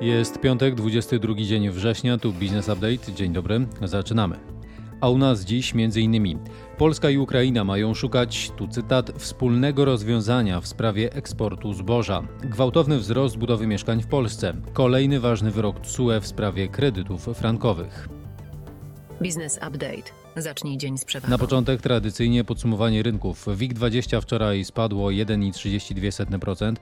Jest piątek, 22 dzień września, tu Business Update. Dzień dobry, zaczynamy. A u nas dziś m.in. Polska i Ukraina mają szukać, tu cytat, wspólnego rozwiązania w sprawie eksportu zboża. Gwałtowny wzrost budowy mieszkań w Polsce. Kolejny ważny wyrok TSUE w sprawie kredytów frankowych. Business Update. Zacznij dzień z przewagą. Na początek tradycyjnie podsumowanie rynków. WIG20 wczoraj spadło 1,32%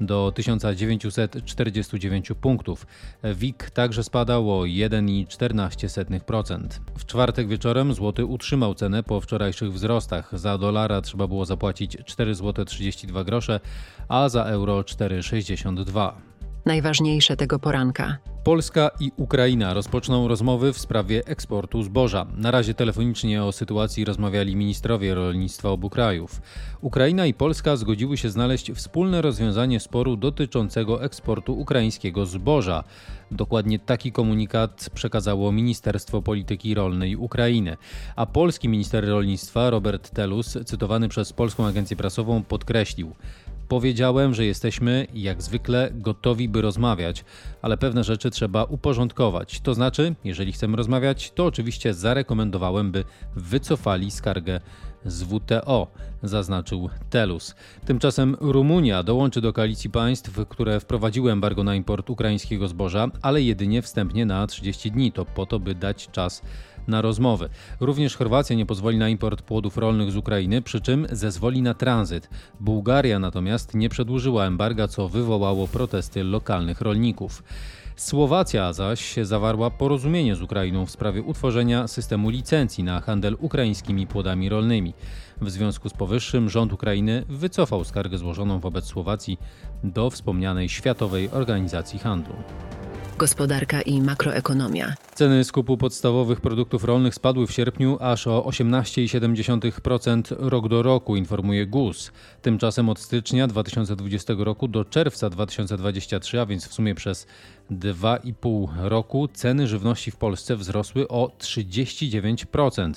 do 1949 punktów. WIG także spadał o 1,14%. W czwartek wieczorem złoty utrzymał cenę po wczorajszych wzrostach. Za dolara trzeba było zapłacić 4 zł 32 grosze, a za euro 4,62. Najważniejsze tego poranka. Polska i Ukraina rozpoczną rozmowy w sprawie eksportu zboża. Na razie telefonicznie o sytuacji rozmawiali ministrowie rolnictwa obu krajów. Ukraina i Polska zgodziły się znaleźć wspólne rozwiązanie sporu dotyczącego eksportu ukraińskiego zboża. Dokładnie taki komunikat przekazało Ministerstwo Polityki Rolnej Ukrainy. A polski minister rolnictwa Robert Telus, cytowany przez polską agencję prasową, podkreślił: Powiedziałem, że jesteśmy, jak zwykle, gotowi, by rozmawiać, ale pewne rzeczy trzeba uporządkować. To znaczy, jeżeli chcemy rozmawiać, to oczywiście zarekomendowałem, by wycofali skargę z WTO, zaznaczył Telus. Tymczasem Rumunia dołączy do koalicji państw, które wprowadziły embargo na import ukraińskiego zboża, ale jedynie wstępnie na 30 dni. To po to, by dać czas na rozmowy. Również Chorwacja nie pozwoli na import płodów rolnych z Ukrainy, przy czym zezwoli na tranzyt. Bułgaria natomiast nie przedłużyła embarga, co wywołało protesty lokalnych rolników. Słowacja zaś zawarła porozumienie z Ukrainą w sprawie utworzenia systemu licencji na handel ukraińskimi płodami rolnymi. W związku z powyższym rząd Ukrainy wycofał skargę złożoną wobec Słowacji do wspomnianej Światowej Organizacji Handlu gospodarka i makroekonomia. Ceny skupu podstawowych produktów rolnych spadły w sierpniu aż o 18,7% rok do roku, informuje GUS. Tymczasem od stycznia 2020 roku do czerwca 2023, a więc w sumie przez 2,5 roku, ceny żywności w Polsce wzrosły o 39%.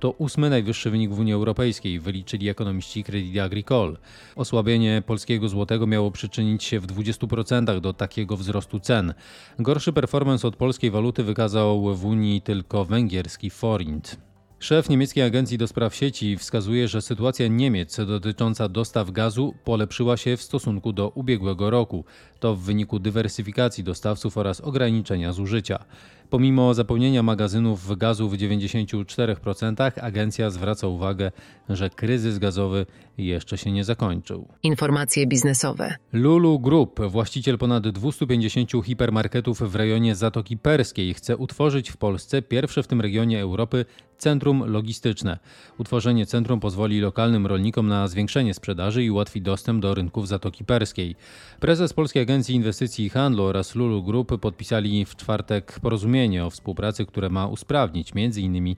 To ósmy najwyższy wynik w Unii Europejskiej, wyliczyli ekonomiści Credit Agricole. Osłabienie polskiego złotego miało przyczynić się w 20% do takiego wzrostu cen. Gorszy performance od polskiej waluty wykazał w Unii tylko węgierski forint. Szef niemieckiej agencji do spraw sieci wskazuje, że sytuacja Niemiec dotycząca dostaw gazu polepszyła się w stosunku do ubiegłego roku. To w wyniku dywersyfikacji dostawców oraz ograniczenia zużycia. Pomimo zapełnienia magazynów gazu w 94%, agencja zwraca uwagę, że kryzys gazowy jeszcze się nie zakończył. Informacje biznesowe. Lulu Group, właściciel ponad 250 hipermarketów w rejonie Zatoki Perskiej, chce utworzyć w Polsce pierwsze w tym regionie Europy centrum logistyczne. Utworzenie centrum pozwoli lokalnym rolnikom na zwiększenie sprzedaży i ułatwi dostęp do rynków Zatoki Perskiej. Prezes Polskiej Agencji Inwestycji i Handlu oraz Lulu Group podpisali w czwartek porozumienie o współpracy, które ma usprawnić m.in.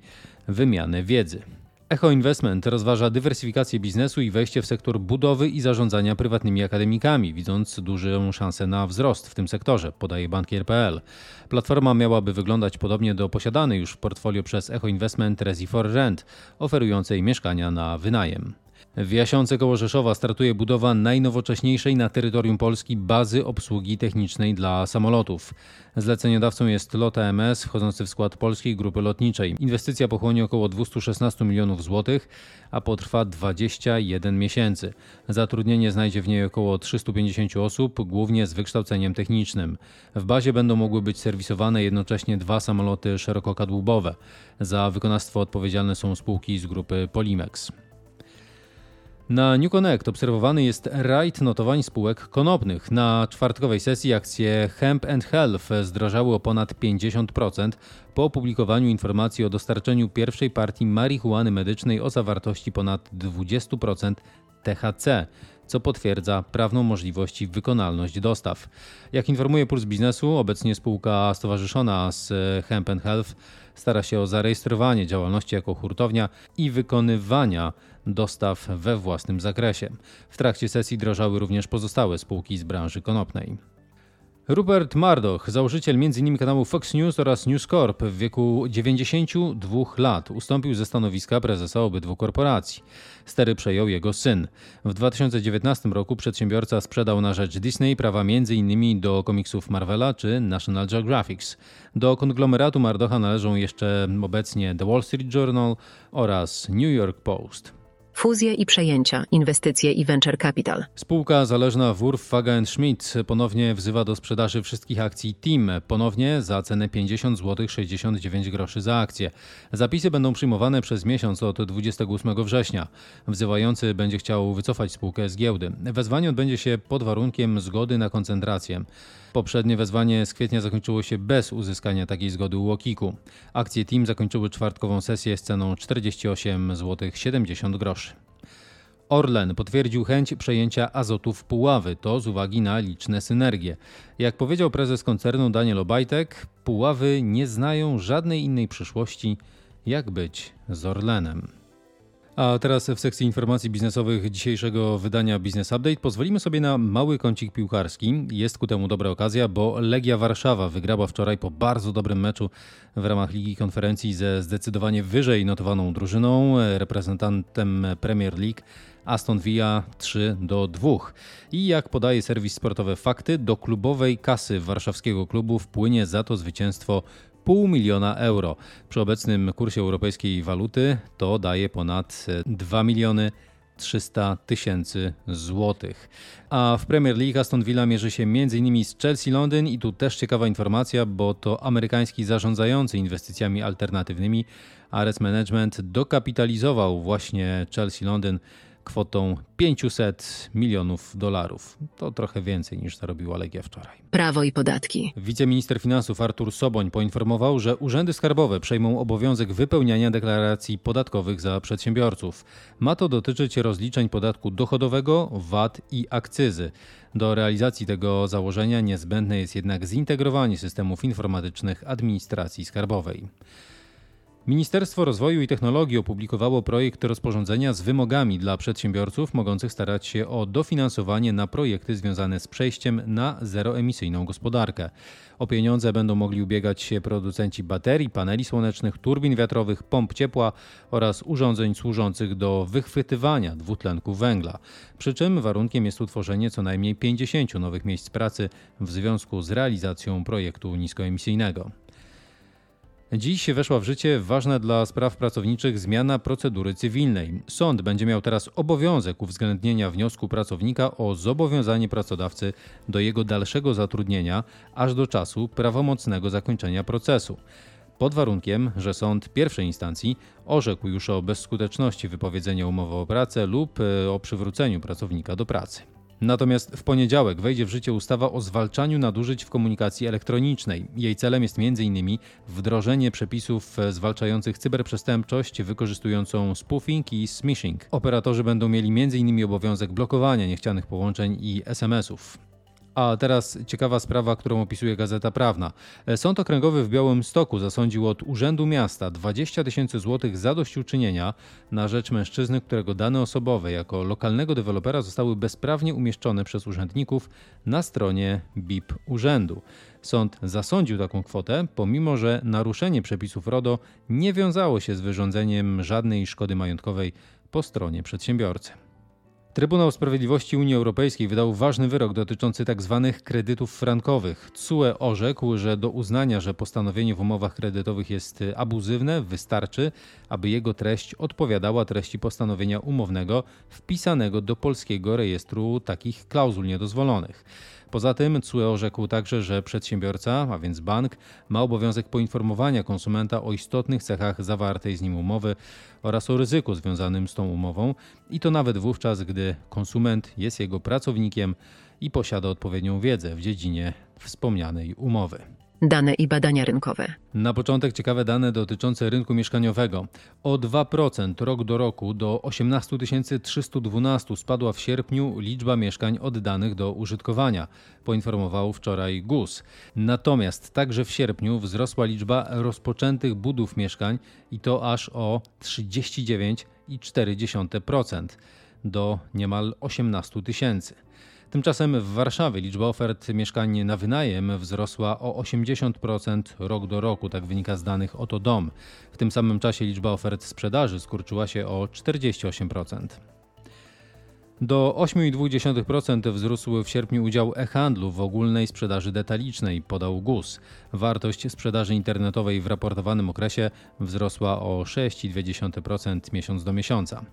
wymianę wiedzy. Echo Investment rozważa dywersyfikację biznesu i wejście w sektor budowy i zarządzania prywatnymi akademikami, widząc dużą szansę na wzrost w tym sektorze, podaje bankier.pl. Platforma miałaby wyglądać podobnie do posiadanej już w portfolio przez Echo Investment Resi for Rent, oferującej mieszkania na wynajem. W Jasiące koło Rzeszowa startuje budowa najnowocześniejszej na terytorium Polski bazy obsługi technicznej dla samolotów. Zleceniodawcą jest LOT AMS wchodzący w skład Polskiej Grupy Lotniczej. Inwestycja pochłonie około 216 milionów złotych, a potrwa 21 miesięcy. Zatrudnienie znajdzie w niej około 350 osób, głównie z wykształceniem technicznym. W bazie będą mogły być serwisowane jednocześnie dwa samoloty szerokokadłubowe. Za wykonawstwo odpowiedzialne są spółki z grupy Polimex. Na New Connect obserwowany jest rajd notowań spółek konopnych. Na czwartkowej sesji akcje Hemp and Health zdrożały o ponad 50% po opublikowaniu informacji o dostarczeniu pierwszej partii marihuany medycznej o zawartości ponad 20% THC co potwierdza prawną możliwość i wykonalność dostaw. Jak informuje Puls Biznesu, obecnie spółka stowarzyszona z Hemp Health stara się o zarejestrowanie działalności jako hurtownia i wykonywania dostaw we własnym zakresie. W trakcie sesji drożały również pozostałe spółki z branży konopnej. Rupert Murdoch, założyciel m.in. kanału Fox News oraz News Corp w wieku 92 lat, ustąpił ze stanowiska prezesa obydwu korporacji. Stery przejął jego syn. W 2019 roku przedsiębiorca sprzedał na rzecz Disney prawa m.in. do komiksów Marvela czy National Geographic. Do konglomeratu Mardocha należą jeszcze obecnie The Wall Street Journal oraz New York Post. Fuzje i przejęcia, inwestycje i venture capital. Spółka zależna Wurf Faga Schmidt ponownie wzywa do sprzedaży wszystkich akcji Team, ponownie za cenę 50 zł 69 groszy za akcję. Zapisy będą przyjmowane przez miesiąc od 28 września. Wzywający będzie chciał wycofać spółkę z giełdy. Wezwanie odbędzie się pod warunkiem zgody na koncentrację. Poprzednie wezwanie z kwietnia zakończyło się bez uzyskania takiej zgody u Okiku. Akcje Team zakończyły czwartkową sesję z ceną 48 zł 70 groszy. Orlen potwierdził chęć przejęcia azotów Puławy, to z uwagi na liczne synergie. Jak powiedział prezes koncernu Daniel Obajtek, Puławy nie znają żadnej innej przyszłości, jak być z Orlenem. A teraz w sekcji informacji biznesowych dzisiejszego wydania Business Update pozwolimy sobie na mały kącik piłkarski. Jest ku temu dobra okazja, bo Legia Warszawa wygrała wczoraj po bardzo dobrym meczu w ramach Ligi Konferencji ze zdecydowanie wyżej notowaną drużyną, reprezentantem Premier League Aston Villa 3 do 2. I jak podaje serwis sportowe Fakty, do klubowej kasy warszawskiego klubu wpłynie za to zwycięstwo pół miliona euro. Przy obecnym kursie europejskiej waluty to daje ponad 2 miliony 300 tysięcy złotych. A w Premier League Aston Villa mierzy się m.in. z Chelsea Londyn i tu też ciekawa informacja, bo to amerykański zarządzający inwestycjami alternatywnymi Ares Management dokapitalizował właśnie Chelsea Londyn kwotą 500 milionów dolarów. To trochę więcej niż zarobiła Legia wczoraj. Prawo i podatki. Wiceminister finansów Artur Soboń poinformował, że urzędy skarbowe przejmą obowiązek wypełniania deklaracji podatkowych za przedsiębiorców. Ma to dotyczyć rozliczeń podatku dochodowego, VAT i akcyzy. Do realizacji tego założenia niezbędne jest jednak zintegrowanie systemów informatycznych administracji skarbowej. Ministerstwo Rozwoju i Technologii opublikowało projekt rozporządzenia z wymogami dla przedsiębiorców mogących starać się o dofinansowanie na projekty związane z przejściem na zeroemisyjną gospodarkę. O pieniądze będą mogli ubiegać się producenci baterii, paneli słonecznych, turbin wiatrowych, pomp ciepła oraz urządzeń służących do wychwytywania dwutlenku węgla. Przy czym warunkiem jest utworzenie co najmniej 50 nowych miejsc pracy w związku z realizacją projektu niskoemisyjnego. Dziś weszła w życie ważna dla spraw pracowniczych zmiana procedury cywilnej. Sąd będzie miał teraz obowiązek uwzględnienia wniosku pracownika o zobowiązanie pracodawcy do jego dalszego zatrudnienia aż do czasu prawomocnego zakończenia procesu. Pod warunkiem, że sąd pierwszej instancji orzekł już o bezskuteczności wypowiedzenia umowy o pracę lub e, o przywróceniu pracownika do pracy. Natomiast w poniedziałek wejdzie w życie ustawa o zwalczaniu nadużyć w komunikacji elektronicznej. Jej celem jest m.in. wdrożenie przepisów zwalczających cyberprzestępczość wykorzystującą spoofing i smishing. Operatorzy będą mieli m.in. obowiązek blokowania niechcianych połączeń i SMS-ów. A teraz ciekawa sprawa, którą opisuje Gazeta Prawna. Sąd Okręgowy w Białym Stoku zasądził od Urzędu Miasta 20 tysięcy złotych zadośćuczynienia na rzecz mężczyzny, którego dane osobowe jako lokalnego dewelopera zostały bezprawnie umieszczone przez urzędników na stronie BIP Urzędu. Sąd zasądził taką kwotę, pomimo że naruszenie przepisów RODO nie wiązało się z wyrządzeniem żadnej szkody majątkowej po stronie przedsiębiorcy. Trybunał Sprawiedliwości Unii Europejskiej wydał ważny wyrok dotyczący tzw. Tak kredytów frankowych. CUE orzekł, że do uznania, że postanowienie w umowach kredytowych jest abuzywne, wystarczy, aby jego treść odpowiadała treści postanowienia umownego wpisanego do polskiego rejestru takich klauzul niedozwolonych. Poza tym CUE orzekł także, że przedsiębiorca, a więc bank, ma obowiązek poinformowania konsumenta o istotnych cechach zawartej z nim umowy oraz o ryzyku związanym z tą umową i to nawet wówczas, gdy konsument jest jego pracownikiem i posiada odpowiednią wiedzę w dziedzinie wspomnianej umowy. Dane i badania rynkowe. Na początek ciekawe dane dotyczące rynku mieszkaniowego. O 2% rok do roku do 18 312 spadła w sierpniu liczba mieszkań oddanych do użytkowania, poinformował wczoraj GUS. Natomiast także w sierpniu wzrosła liczba rozpoczętych budów mieszkań i to aż o 39,4% do niemal 18 tysięcy. Tymczasem w Warszawie liczba ofert mieszkań na wynajem wzrosła o 80% rok do roku, tak wynika z danych Oto Dom. W tym samym czasie liczba ofert sprzedaży skurczyła się o 48%. Do 8,2% wzrósł w sierpniu udział e-handlu w ogólnej sprzedaży detalicznej, podał GUS. Wartość sprzedaży internetowej w raportowanym okresie wzrosła o 6,2% miesiąc do miesiąca.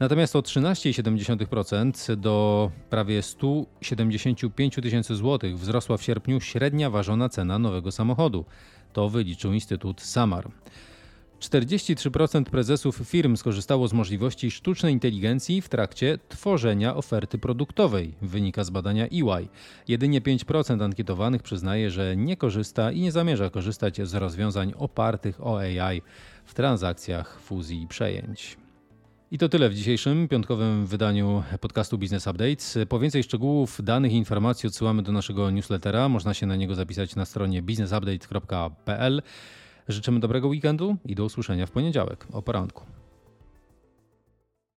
Natomiast o 13,7% do prawie 175 tysięcy złotych wzrosła w sierpniu średnia ważona cena nowego samochodu. To wyliczył Instytut Samar. 43% prezesów firm skorzystało z możliwości sztucznej inteligencji w trakcie tworzenia oferty produktowej, wynika z badania EY. Jedynie 5% ankietowanych przyznaje, że nie korzysta i nie zamierza korzystać z rozwiązań opartych o AI w transakcjach fuzji i przejęć. I to tyle w dzisiejszym piątkowym wydaniu podcastu Business Updates. Po więcej szczegółów, danych i informacji odsyłamy do naszego newslettera. Można się na niego zapisać na stronie businessupdate.pl. Życzymy dobrego weekendu i do usłyszenia w poniedziałek o poranku.